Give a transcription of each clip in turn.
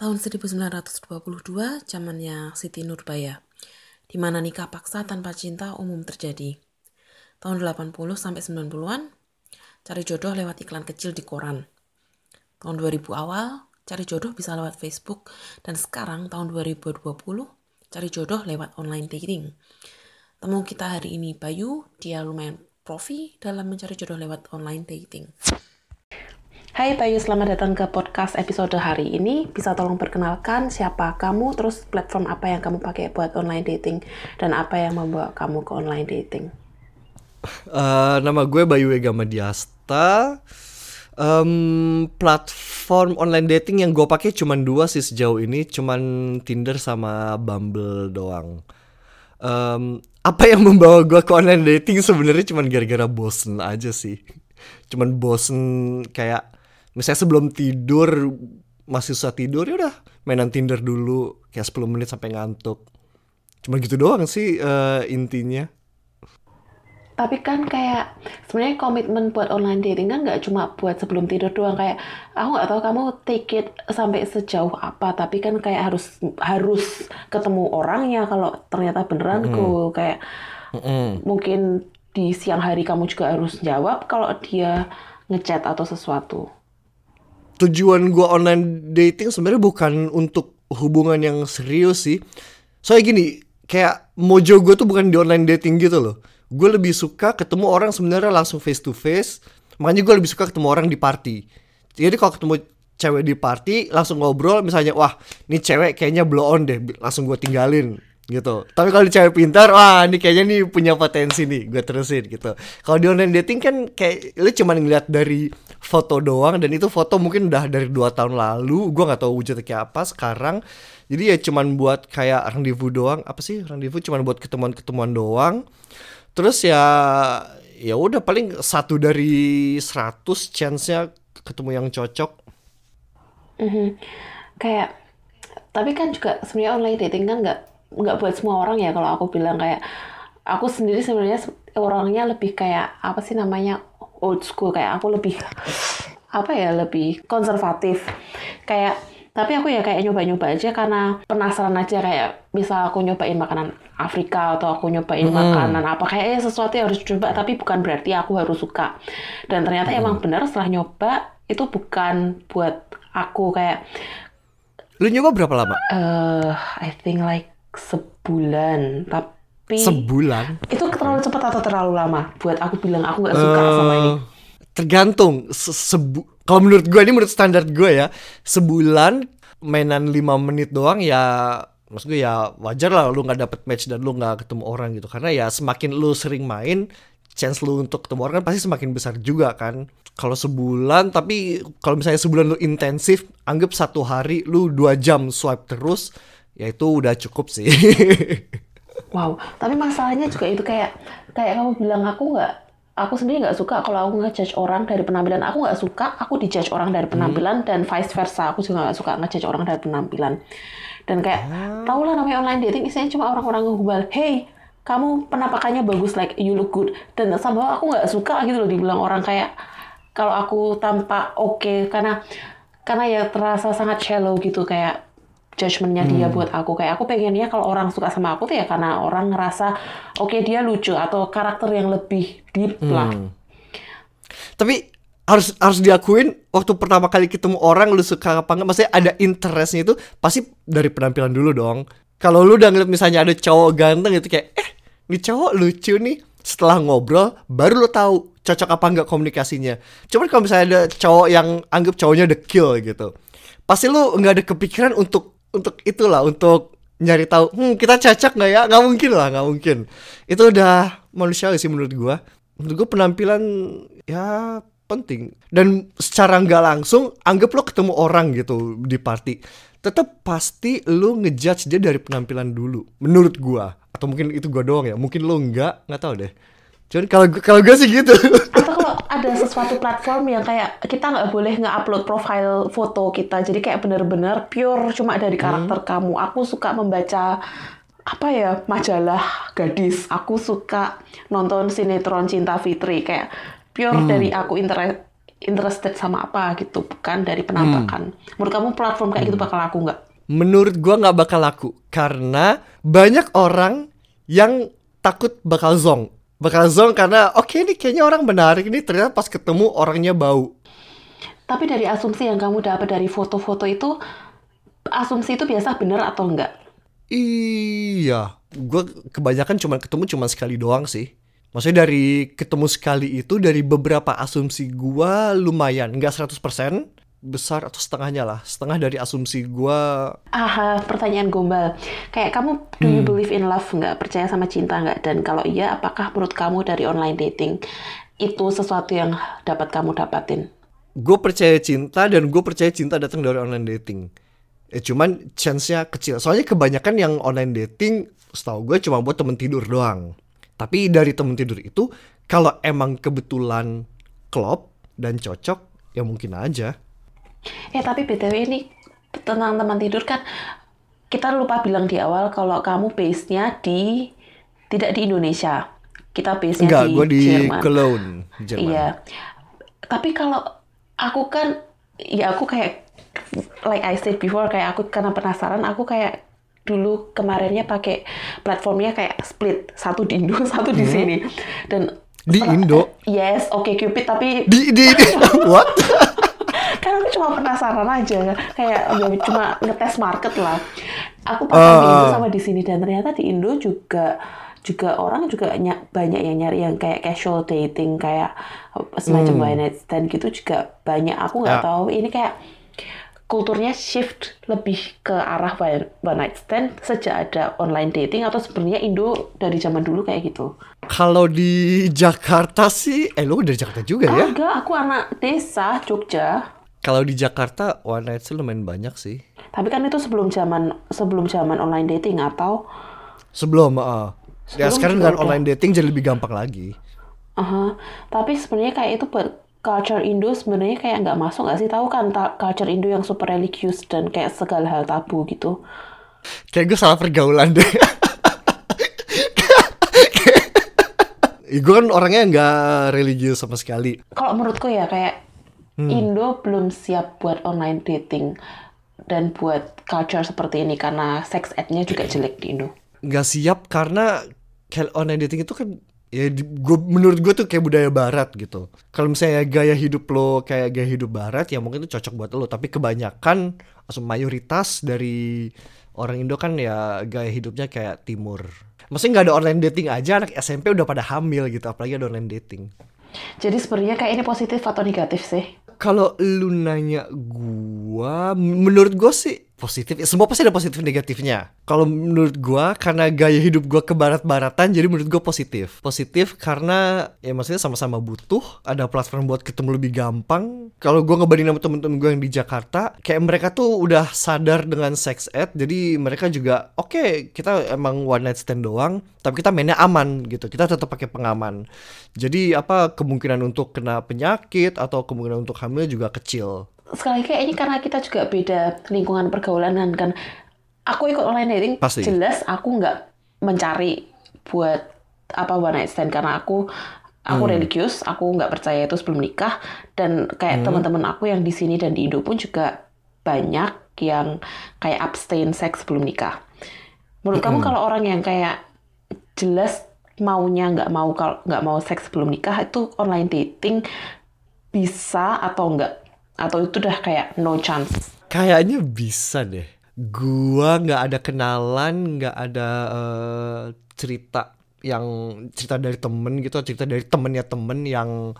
Tahun 1922, zamannya Siti Nurbaya, di mana nikah paksa tanpa cinta umum terjadi. Tahun 80 sampai 90-an, cari jodoh lewat iklan kecil di koran. Tahun 2000 awal, cari jodoh bisa lewat Facebook, dan sekarang tahun 2020, cari jodoh lewat online dating. Temu kita hari ini Bayu, dia lumayan profi dalam mencari jodoh lewat online dating. Hai Bayu, selamat datang ke podcast episode hari ini. Bisa tolong perkenalkan siapa kamu, terus platform apa yang kamu pakai buat online dating, dan apa yang membawa kamu ke online dating? Uh, nama gue Bayu Ega Madiasta. Um, platform online dating yang gue pakai cuma dua sih sejauh ini, cuma Tinder sama Bumble doang. Um, apa yang membawa gue ke online dating sebenarnya cuma gara-gara bosen aja sih. Cuman bosen kayak misalnya sebelum tidur masih susah tidur ya udah mainan Tinder dulu kayak 10 menit sampai ngantuk. Cuma gitu doang sih uh, intinya. Tapi kan kayak sebenarnya komitmen buat online dating kan nggak cuma buat sebelum tidur doang kayak aku nggak tahu kamu take it sampai sejauh apa tapi kan kayak harus harus ketemu orangnya kalau ternyata beneran mm. kok kayak mm -hmm. mungkin di siang hari kamu juga harus jawab kalau dia ngechat atau sesuatu tujuan gue online dating sebenarnya bukan untuk hubungan yang serius sih. Soalnya gini, kayak mojo gue tuh bukan di online dating gitu loh. Gue lebih suka ketemu orang sebenarnya langsung face to face. Makanya gue lebih suka ketemu orang di party. Jadi kalau ketemu cewek di party langsung ngobrol misalnya wah ini cewek kayaknya blow on deh langsung gue tinggalin gitu. Tapi kalau di cewek pintar, wah ini kayaknya nih punya potensi nih, gue terusin gitu. Kalau di online dating kan kayak lu cuma ngeliat dari foto doang dan itu foto mungkin udah dari dua tahun lalu, gue nggak tahu wujudnya kayak apa sekarang. Jadi ya cuman buat kayak rendezvous doang, apa sih rendezvous cuman buat ketemuan-ketemuan doang. Terus ya ya udah paling satu dari seratus chance-nya ketemu yang cocok. Mm -hmm. Kayak tapi kan juga sebenarnya online dating kan nggak nggak buat semua orang ya kalau aku bilang kayak aku sendiri sebenarnya orangnya lebih kayak apa sih namanya old school kayak aku lebih apa ya lebih konservatif kayak tapi aku ya kayak nyoba-nyoba aja karena penasaran aja kayak misal aku nyobain makanan Afrika atau aku nyobain hmm. makanan apa kayaknya sesuatu yang harus coba tapi bukan berarti aku harus suka dan ternyata hmm. emang benar setelah nyoba itu bukan buat aku kayak lu nyoba berapa lama? Uh, I think like sebulan. Tapi sebulan? itu terlalu cepat atau terlalu lama? Buat aku bilang aku nggak suka uh, sama ini. tergantung. Se sebu kalau menurut gue ini menurut standar gue ya sebulan mainan lima menit doang ya maksud gue ya wajar lah lu nggak dapet match dan lu nggak ketemu orang gitu. Karena ya semakin lu sering main chance lu untuk ketemu orang kan pasti semakin besar juga kan. Kalau sebulan tapi kalau misalnya sebulan lu intensif anggap satu hari lu dua jam swipe terus ya itu udah cukup sih. wow, tapi masalahnya juga itu kayak kayak kamu bilang aku nggak aku sendiri nggak suka kalau aku ngejudge orang dari penampilan aku nggak suka aku dijudge orang dari penampilan hmm. dan vice versa aku juga nggak suka ngejudge orang dari penampilan dan kayak ah. tau lah namanya online dating isinya cuma orang-orang ngehubal hey kamu penampakannya bagus like you look good dan sama aku nggak suka gitu loh dibilang orang kayak kalau aku tampak oke okay, karena karena ya terasa sangat shallow gitu kayak judgementnya dia hmm. buat aku. Kayak aku pengennya kalau orang suka sama aku tuh ya karena orang ngerasa oke okay, dia lucu atau karakter yang lebih deep hmm. lah. Tapi harus harus diakuin waktu pertama kali ketemu orang lu suka apa enggak? Maksudnya ada interestnya itu pasti dari penampilan dulu dong. Kalau lu udah ngeliat misalnya ada cowok ganteng gitu kayak eh ini cowok lucu nih. Setelah ngobrol baru lu tahu cocok apa enggak komunikasinya. Cuman kalau misalnya ada cowok yang anggap cowoknya the kill gitu pasti lu nggak ada kepikiran untuk untuk itulah untuk nyari tahu hmm kita cocok nggak ya? Nggak mungkin lah nggak mungkin. Itu udah manusiawi sih menurut gua. Menurut gua penampilan ya penting. Dan secara nggak langsung anggap lo ketemu orang gitu di party tetap pasti lo ngejudge dia dari penampilan dulu menurut gua. Atau mungkin itu gua doang ya mungkin lo nggak nggak tahu deh. Cuman kalau kalau gue sih gitu ada sesuatu platform yang kayak kita nggak boleh nge-upload profile foto kita jadi kayak bener-bener pure cuma dari hmm. karakter hmm. kamu aku suka membaca apa ya majalah gadis aku suka nonton sinetron cinta Fitri kayak pure hmm. dari aku interest interested sama apa gitu, bukan dari penampakan. Menurut kamu platform kayak gitu bakal laku nggak? Menurut gua nggak bakal laku karena banyak orang yang takut bakal zong. Bakal zong karena oke ini kayaknya orang menarik ini ternyata pas ketemu orangnya bau. Tapi dari asumsi yang kamu dapat dari foto-foto itu, asumsi itu biasa benar atau enggak? Iya, gua kebanyakan cuma ketemu cuma sekali doang sih. Maksudnya dari ketemu sekali itu dari beberapa asumsi gua lumayan, nggak 100% besar atau setengahnya lah, setengah dari asumsi gua. Aha, pertanyaan gombal. Kayak kamu, do you believe in love nggak? Percaya sama cinta nggak? Dan kalau iya, apakah menurut kamu dari online dating itu sesuatu yang dapat kamu dapatin? Gue percaya cinta dan gue percaya cinta datang dari online dating. Eh cuman chance-nya kecil. Soalnya kebanyakan yang online dating, setahu gue cuma buat temen tidur doang. Tapi dari temen tidur itu, kalau emang kebetulan klop dan cocok, ya mungkin aja. Eh tapi BTW ini tentang teman tidur kan kita lupa bilang di awal kalau kamu base-nya di tidak di Indonesia. Kita base-nya Enggak, di di Jerman. Cologne, Jerman. Iya. Tapi kalau aku kan ya aku kayak like I said before kayak aku karena penasaran aku kayak dulu kemarinnya pakai platformnya kayak split satu di Indo satu di sini dan Hmm. Di Indo? yes oke Cupid tapi Di, di, di, what? Cuma penasaran aja. Kayak ya cuma ngetes market lah. Aku pasang di Indo Ah. sama di sini. Dan ternyata di Indo juga juga orang juga ny- banyak yang nyari yang kayak casual dating kayak semacam one night stand gitu juga banyak. Aku nggak Ya. tahu ini kayak kulturnya shift lebih ke arah one one night stand sejak ada online dating atau sebenarnya Indo dari zaman dulu kayak gitu. Kalau di Jakarta sih, eh lu dari Jakarta juga ya? enggak aku anak desa Jogja Kalau di Jakarta one night stand lumayan banyak sih. tapi kan itu sebelum zaman sebelum zaman online dating atau Sebelum, uh, ya sekarang dengan udah. online dating jadi lebih gampang lagi. Aha. Tapi sebenarnya kayak itu buat culture Indo sebenarnya kayak nggak masuk nggak sih? Tahu kan culture Indo yang super religius dan kayak segala hal tabu gitu. Kayak gue salah pergaulan deh. gue kan orangnya nggak religius sama sekali. Kalau menurutku ya kayak Indo belum siap buat online dating dan buat culture seperti ini karena sex ed-nya juga jelek di Indo. Nggak siap karena kayak online dating itu kan ya gua, menurut gue tuh kayak budaya barat gitu. Kalau misalnya gaya hidup lo kayak gaya hidup barat ya mungkin itu cocok buat lo. Tapi kebanyakan atau mayoritas dari orang Indo kan ya gaya hidupnya kayak timur. Maksudnya nggak ada online dating aja anak SMP udah pada hamil gitu apalagi ada online dating. Jadi sebenarnya kayak ini positif atau negatif sih? Kalau lu nanya gua, menurut gua sih positif. Ya, Semua pasti ada positif negatifnya. Kalau menurut gua karena gaya hidup gua ke barat-baratan jadi menurut gua positif. Positif karena ya maksudnya sama-sama butuh, ada platform buat ketemu lebih gampang. Kalau gua ngebandingin sama temen-temen gua yang di Jakarta, kayak mereka tuh udah sadar dengan sex ed, jadi mereka juga oke, kita emang one night stand doang, tapi kita mainnya aman gitu. Kita tetap pakai pengaman. Jadi apa kemungkinan untuk kena penyakit atau kemungkinan untuk hamil juga kecil. Sekali lagi kayak ini karena kita juga beda lingkungan pergaulan kan kan. Aku ikut online dating Pasti. jelas aku nggak mencari buat apa one night stand karena aku aku religius, aku nggak percaya itu sebelum nikah dan kayak teman-teman aku yang di sini dan di Indo pun juga banyak yang kayak abstain seks sebelum nikah. Menurut kamu kalau orang yang kayak jelas maunya nggak mau kalau nggak mau seks sebelum nikah itu online dating bisa atau enggak atau itu udah kayak no chance Kayaknya bisa deh. Gua nggak ada kenalan, nggak ada eh, cerita yang cerita dari temen gitu, cerita dari temennya temen yang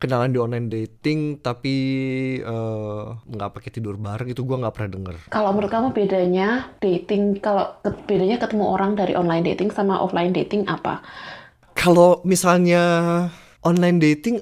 kenalan di online dating tapi eh, nggak pakai tidur bareng itu gua nggak pernah denger. kalau menurut kamu bedanya dating kalau bedanya ketemu orang dari online dating sama offline dating apa Kalau misalnya online dating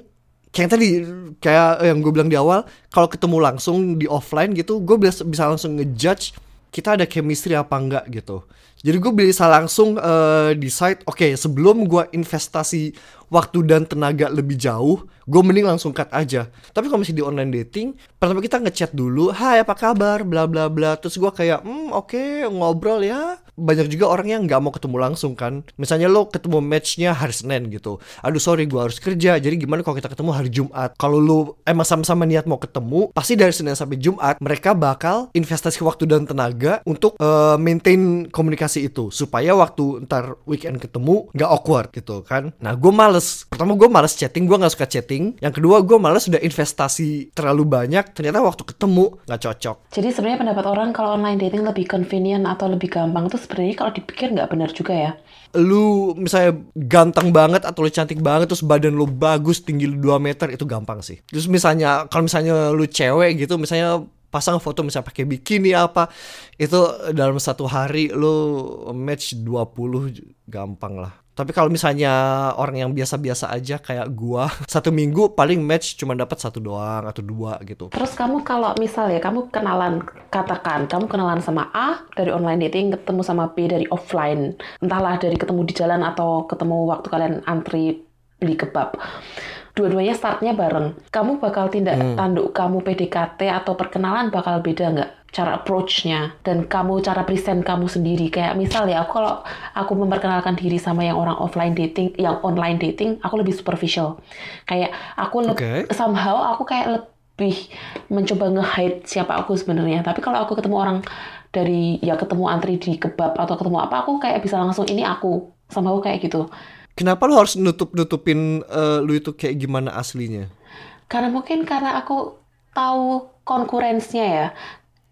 kayak tadi kayak yang gue bilang di awal kalau ketemu langsung di offline gitu gue bisa bisa langsung ngejudge kita ada chemistry apa enggak gitu jadi gue bisa langsung eh, decide oke sebelum gue investasi waktu dan tenaga lebih jauh gue mending langsung cut aja. Tapi kalau misalnya di online dating pertama kita ngechat dulu hai apa kabar? bla bla bla. Terus gue kayak hmm oke okay, ngobrol ya. Banyak juga orang yang nggak mau ketemu langsung kan. Misalnya lo ketemu matchnya hari Senin gitu. Aduh sorry gue harus kerja. Jadi gimana kalau kita ketemu hari Jumat? Kalau lo emang sama-sama niat mau ketemu pasti dari Senin sampai Jumat mereka bakal investasi waktu dan tenaga untuk uh, maintain komunikasi itu supaya waktu ntar weekend ketemu nggak awkward gitu kan nah gue males pertama gue males chatting gue nggak suka chatting yang kedua gue males sudah investasi terlalu banyak ternyata waktu ketemu nggak cocok jadi sebenarnya pendapat orang kalau online dating lebih convenient atau lebih gampang tuh sebenarnya kalau dipikir nggak benar juga ya. Lu misalnya ganteng banget atau lu cantik banget terus badan lu bagus tinggi lu 2 meter itu gampang sih. Terus misalnya kalau misalnya lu cewek gitu misalnya pasang foto misalnya pakai bikini apa itu dalam satu hari lu match 20 gampang lah tapi kalau misalnya orang yang biasa-biasa aja kayak gua, satu minggu paling match cuma dapat satu doang atau dua gitu. Terus kamu kalau misalnya kamu kenalan, katakan kamu kenalan sama A dari online dating, ketemu sama B dari offline, entahlah dari ketemu di jalan atau ketemu waktu kalian antri beli kebab. Dua-duanya startnya bareng. Kamu bakal tindak hmm. tanduk kamu PDKT atau perkenalan bakal beda nggak? cara approach-nya dan kamu cara present kamu sendiri kayak misal ya aku kalau aku memperkenalkan diri sama yang orang offline dating yang online dating aku lebih superficial kayak aku okay. somehow aku kayak lebih mencoba nge-hide siapa aku sebenarnya tapi kalau aku ketemu orang dari ya ketemu antri di kebab atau ketemu apa aku kayak bisa langsung ini aku somehow kayak gitu kenapa lo harus nutup nutupin uh, lu itu kayak gimana aslinya? Karena mungkin karena aku tahu konkurensinya ya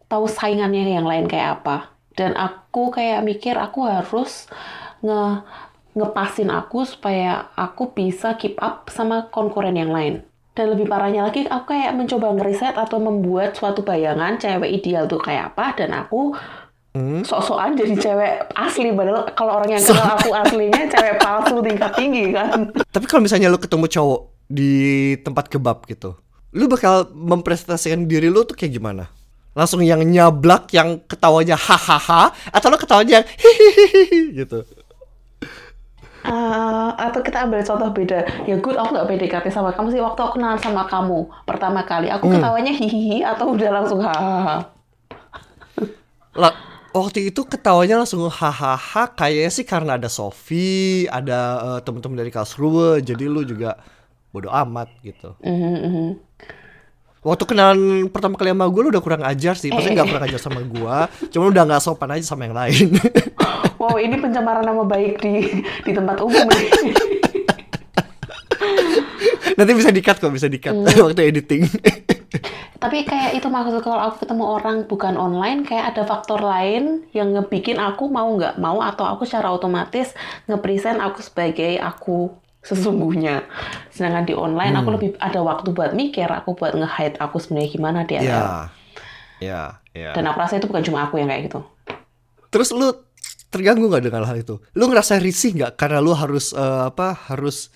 tahu saingannya yang lain kayak apa. Dan aku kayak mikir aku harus nge ngepasin aku supaya aku bisa keep up sama konkuren yang lain. Dan lebih parahnya lagi aku kayak mencoba ngeriset atau membuat suatu bayangan cewek ideal tuh kayak apa dan aku hmm? sok-sokan jadi cewek asli padahal kalau orang yang kenal aku aslinya cewek palsu tingkat tinggi kan? Tapi kalau misalnya lu ketemu cowok di tempat kebab gitu lu bakal mempresentasikan diri lu tuh kayak gimana? Langsung yang nyablak yang ketawanya hahaha atau lo ketawanya hihihi gitu? Uh, atau kita ambil contoh beda. Ya good aku nggak PDKT sama kamu sih. Waktu aku kenal sama kamu pertama kali aku hmm. ketawanya hihihi atau udah langsung hahaha waktu itu ketawanya langsung hahaha kayaknya sih karena ada Sofi ada uh, teman-teman dari Karlsruhe jadi lu juga bodoh amat gitu mm -hmm. Waktu kenalan pertama kali sama gue lu udah kurang ajar sih. Maksudnya gak kurang ajar sama gue. Cuma udah gak sopan aja sama yang lain. wow ini pencemaran nama baik di di tempat umum nih. Nanti bisa dikat kok, bisa dikat hmm. waktu editing. Tapi kayak itu maksud kalau aku ketemu orang bukan online, kayak ada faktor lain yang ngebikin aku mau nggak mau atau aku secara otomatis ngepresent aku sebagai aku sesungguhnya. Sedangkan di online hmm. aku lebih ada waktu buat mikir, aku buat nge-hide aku sebenarnya gimana di Ya. Yeah. Ya, yeah, Dan aku rasa itu bukan cuma aku yang kayak gitu. Terus lu terganggu nggak dengan hal itu? Lu ngerasa risih nggak karena lu harus uh, apa? Harus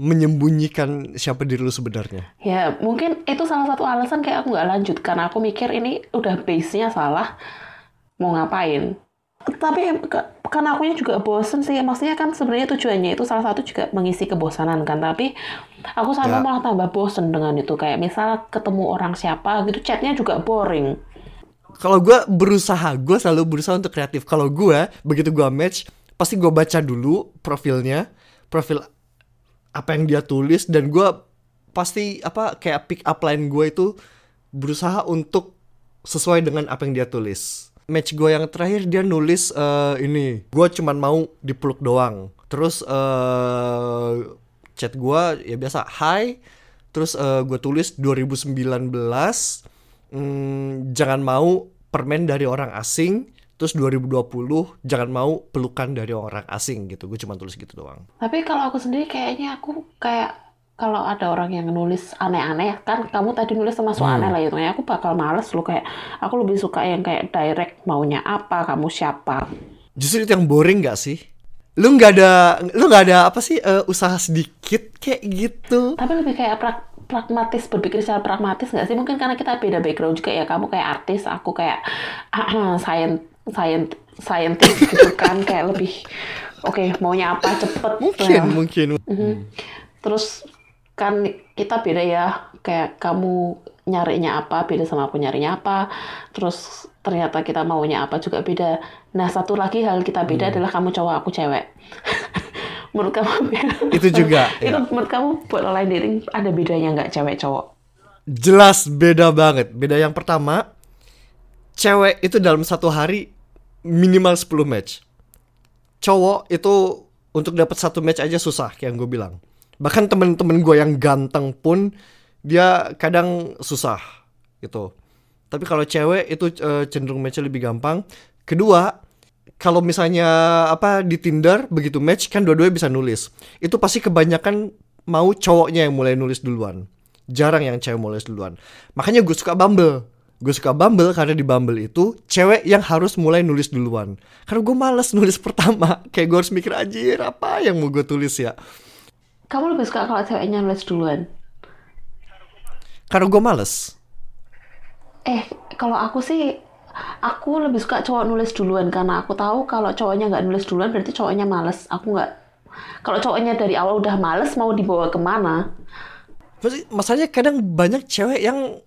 menyembunyikan siapa diri lu sebenarnya? Ya, mungkin itu salah satu alasan kayak aku nggak lanjut karena aku mikir ini udah base-nya salah. Mau ngapain? tapi karena akunya juga bosen sih maksudnya kan sebenarnya tujuannya itu salah satu juga mengisi kebosanan kan tapi aku sama ya. malah tambah bosen dengan itu kayak misal ketemu orang siapa gitu chatnya juga boring kalau gue berusaha gue selalu berusaha untuk kreatif kalau gue begitu gue match pasti gue baca dulu profilnya profil apa yang dia tulis dan gue pasti apa kayak pick up line gue itu berusaha untuk sesuai dengan apa yang dia tulis. Match gue yang terakhir dia nulis uh, ini gue cuman mau dipeluk doang. Terus uh, chat gue ya biasa hi. Terus uh, gue tulis 2019 hmm, jangan mau permen dari orang asing terus 2020 jangan mau pelukan dari orang asing gitu. Gue cuma tulis gitu doang. Tapi kalau aku sendiri kayaknya aku kayak kalau ada orang yang nulis aneh-aneh kan kamu tadi nulis termasuk hmm. aneh lah itu ya. Aku bakal males lu kayak aku lebih suka yang kayak direct maunya apa kamu siapa? Justru itu yang boring gak sih? Lu nggak ada lu nggak ada apa sih uh, usaha sedikit kayak gitu? Tapi lebih kayak pra pragmatis berpikir secara pragmatis nggak sih? Mungkin karena kita beda background juga ya. Kamu kayak artis aku kayak uh, science science scientist gitu kan kayak lebih oke okay, maunya apa cepet mungkin nah. mungkin uh -huh. terus kan kita beda ya kayak kamu nyarinya apa beda sama aku nyarinya apa terus ternyata kita maunya apa juga beda nah satu lagi hal kita beda adalah kamu cowok aku cewek menurut kamu Itu juga, itu ya. menurut kamu buat online dating ada bedanya nggak cewek cowok Jelas beda banget. Beda yang pertama, cewek itu dalam satu hari minimal 10 match. Cowok itu untuk dapat satu match aja susah kayak yang gue bilang. Bahkan temen-temen gue yang ganteng pun dia kadang susah gitu. Tapi kalau cewek itu eh, cenderung matchnya lebih gampang. Kedua, kalau misalnya apa di Tinder begitu match kan dua-duanya bisa nulis. Itu pasti kebanyakan mau cowoknya yang mulai nulis duluan. Jarang yang cewek mulai duluan. Makanya gue suka Bumble. Gue suka Bumble karena di Bumble itu cewek yang harus mulai nulis duluan. Karena gue males nulis pertama. Kayak gue harus mikir anjir apa yang mau gue tulis ya. kamu lebih suka kalau ceweknya nulis duluan Karena gue males. Eh, kalau aku sih, aku lebih suka cowok nulis duluan karena aku tahu kalau cowoknya nggak nulis duluan berarti cowoknya males. Aku nggak. Kalau cowoknya dari awal udah males mau dibawa ke mana? Maksud- Masalahnya kadang banyak cewek yang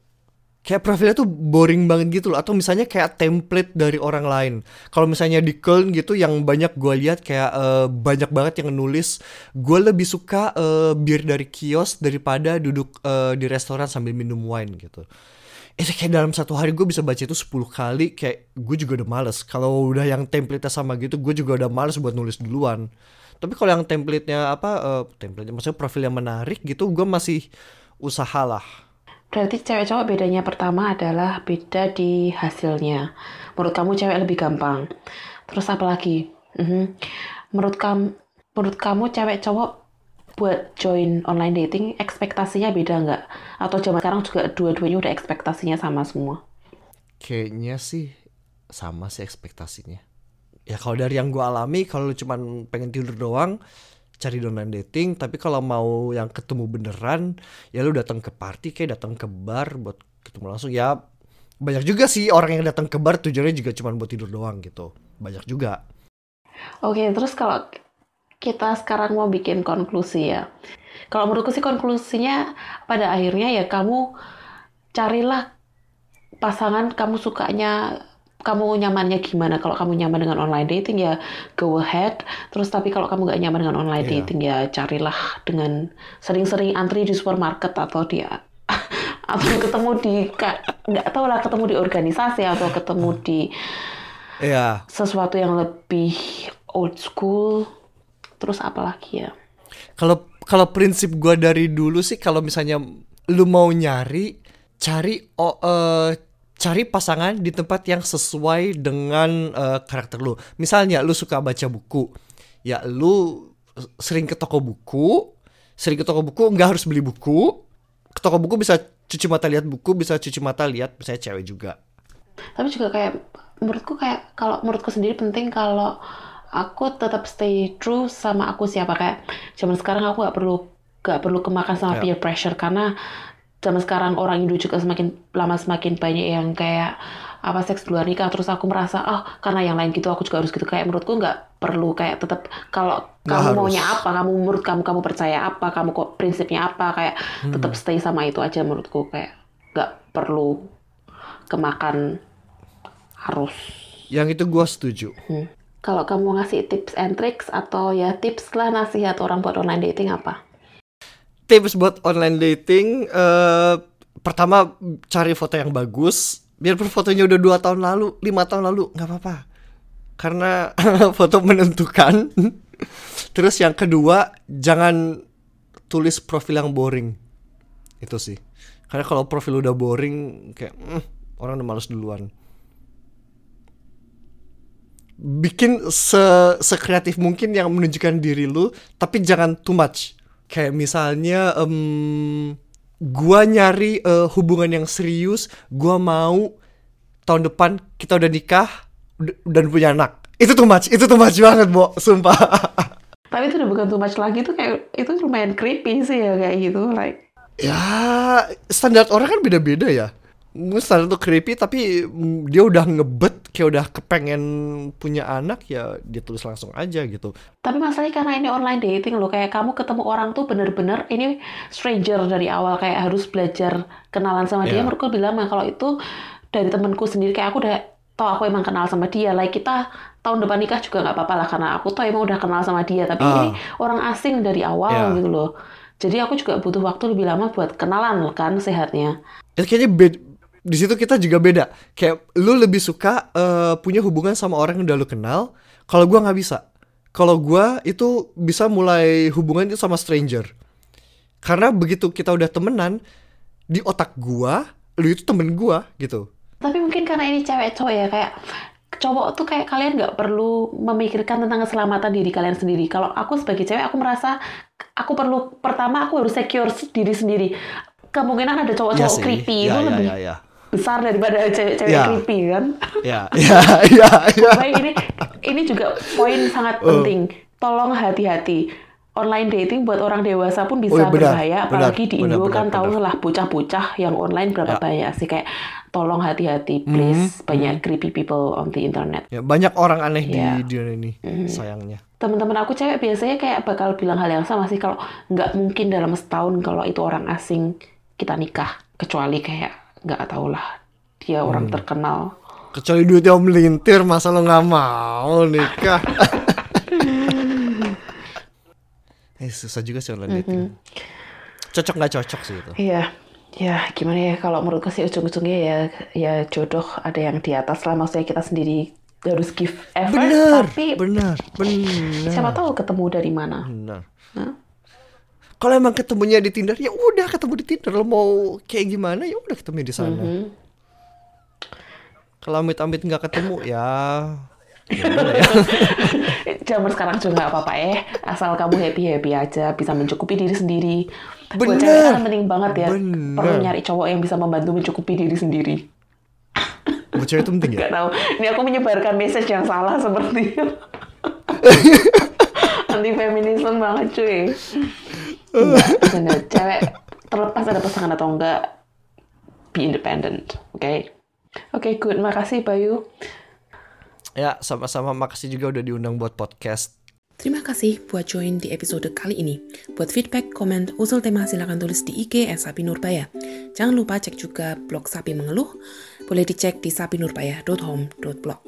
kayak profilnya tuh boring banget gitu loh atau misalnya kayak template dari orang lain. Kalau misalnya di Köln gitu yang banyak gue lihat kayak eh, banyak banget yang nulis, gue lebih suka eh, bir dari kios daripada duduk eh, di restoran sambil minum wine gitu. Itu kayak dalam satu hari gue bisa baca itu 10 kali kayak gue juga udah males. Kalau udah yang template sama gitu gue juga udah males buat nulis duluan. Tapi kalau yang template-nya apa eh, template maksudnya profil yang menarik gitu gue masih usaha lah. Berarti cewek cowok bedanya pertama adalah beda di hasilnya. Menurut kamu cewek lebih gampang. Terus apa lagi? Mhm. Menurut kamu, menurut kamu cewek cowok buat join online dating ekspektasinya beda nggak? Atau zaman sekarang juga dua-duanya udah ekspektasinya sama semua? Kayaknya sih sama sih ekspektasinya. Ya kalau dari yang gue alami, kalau lu cuman pengen tidur doang, cari online dating. Tapi kalau mau yang ketemu beneran, ya lu datang ke party, kayak datang ke bar buat ketemu langsung. Ya banyak juga sih orang yang datang ke bar tujuannya juga cuman buat tidur doang gitu. Banyak juga. Oke, terus kalau kita sekarang mau bikin konklusi ya. Kalau menurutku sih konklusinya pada akhirnya ya kamu carilah pasangan kamu sukanya kamu nyamannya gimana kalau kamu nyaman dengan online dating ya go ahead terus tapi kalau kamu nggak nyaman dengan online Iya. dating ya carilah dengan sering-sering antri di supermarket atau di atau ketemu di nggak tahu lah ketemu di organisasi atau ketemu di Iya. sesuatu yang lebih old school terus apa lagi ya Kalau kalau prinsip gua dari dulu sih kalau misalnya lu mau nyari cari oh, eh, cari pasangan di tempat yang sesuai dengan eh, karakter lu. Misalnya lu suka baca buku, ya lu sering ke toko buku, sering ke toko buku nggak harus beli buku. Ke toko buku bisa cuci mata lihat buku, bisa cuci mata lihat misalnya cewek juga. tapi juga kayak menurutku kayak kalau menurutku sendiri penting kalau aku tetap stay true sama aku siapa kayak zaman sekarang aku nggak perlu nggak perlu kemakan sama Ya. peer pressure karena zaman sekarang orang Indo juga semakin lama semakin banyak yang kayak apa seks di luar nikah terus aku merasa oh karena yang lain gitu aku juga harus gitu kayak menurutku nggak perlu kayak tetap kalau kamu harus. maunya apa kamu menurut kamu kamu percaya apa kamu kok prinsipnya apa kayak Hmm. tetap stay sama itu aja menurutku kayak nggak perlu kemakan harus Yang itu gua setuju. Hmm. Kalau kamu ngasih tips and tricks atau ya tips lah nasihat orang buat online dating apa? Tips buat online dating eh pertama cari foto yang bagus. Biarpun fotonya udah dua tahun lalu lima tahun lalu nggak apa-apa. Karena foto menentukan. Terus yang kedua jangan tulis profil yang boring. Itu sih. Karena kalau profil udah boring kayak "Hmm, orang udah males duluan. Bikin se sekreatif mungkin yang menunjukkan diri lu tapi jangan too much kayak misalnya em, gua nyari eh, hubungan yang serius gua mau tahun depan kita udah nikah dan punya anak. Itu too much itu too much banget bo sumpah. Tapi itu udah bukan too much lagi tuh kayak itu lumayan creepy sih ya kayak gitu like. Ya standar orang kan beda-beda ya standar itu creepy tapi dia udah ngebet kayak udah kepengen punya anak ya dia tulis langsung aja gitu Tapi masalahnya karena ini online dating loh, kayak kamu ketemu orang tuh bener-bener ini stranger dari awal, kayak harus belajar kenalan sama dia. Iya. Menurutku bilang "Mah, kalau itu dari temenku sendiri, kayak aku udah tau aku emang kenal sama dia. Like kita tahun depan nikah juga nggak apa-apa lah, karena aku tau emang udah kenal sama dia. Tapi Ah. ini orang asing dari awal Iya. gitu loh. Jadi aku juga butuh waktu lebih lama buat kenalan kan sehatnya. itu kayaknya bed di situ kita juga beda kayak lu lebih suka eh, punya hubungan sama orang yang udah lu kenal kalau gua nggak bisa kalau gua itu bisa mulai hubungan itu sama stranger karena begitu kita udah temenan di otak gua lu itu temen gua gitu Tapi mungkin karena ini cewek cowok ya kayak cowok tuh kayak kalian nggak perlu memikirkan tentang keselamatan diri kalian sendiri. Kalau aku sebagai cewek aku merasa aku perlu pertama aku harus secure diri sendiri. Kemungkinan ada cowok-cowok sih. creepy Ya, itu ya, lebih ya, ya. Besar daripada cewek-cewek Ya. creepy kan. ya ya ya ya Baik ini ini juga poin sangat Oh. penting. Tolong hati-hati. Online dating buat orang dewasa pun bisa Oh, iya, benar, berbahaya, benar, apalagi di benar, Indo benar, kan tahu benar. lah bocah-bocah yang online berapa Ya. banyak sih kayak tolong hati-hati Hmm, please banyak creepy people on the internet. Ya, banyak orang aneh Ya. di dunia ini sayangnya Teman-teman aku cewek biasanya kayak bakal bilang hal yang sama sih kalau nggak mungkin dalam setahun kalau itu orang asing kita nikah kecuali kayak nggak tahu lah. Dia orang Hmm. terkenal. kecuali duitnya melintir masa lo nggak mau nikah? Eh susah juga sih online dating. Cocok nggak cocok sih itu? Iya, ya gimana ya kalau menurutku sih ujung-ujungnya ya ya jodoh ada yang di atas lah. Maksudnya kita sendiri harus give effort bener tapi bener bener siapa tahu ketemu dari mana. bener Hah? Kalau emang ketemunya di Tinder ya udah ketemu di Tinder lo mau kayak gimana ya udah ketemu di sana Mhm. kalau amit-amit nggak ketemu ya ya Zaman sekarang juga nggak apa-apa eh asal kamu happy happy aja bisa mencukupi diri sendiri. Buat Bener. cewek kan penting banget ya Bener. perlu nyari cowok yang bisa membantu mencukupi diri sendiri. buat cewek itu penting ya Gak tahu. Ini aku menyebarkan message yang salah seperti anti feminisme banget cuy. Enggak, bener. Cewek terlepas ada pasangan atau enggak, be independent, oke? Oke, good. Makasih Bayu. ya sama-sama makasih juga udah diundang buat podcast Terima kasih buat join di episode kali ini. Buat feedback, komen, usul tema silahkan tulis di IG Sapi Nurbaya. Jangan lupa cek juga blog Sapi Mengeluh. Boleh dicek di sapinurbaya.home.blog.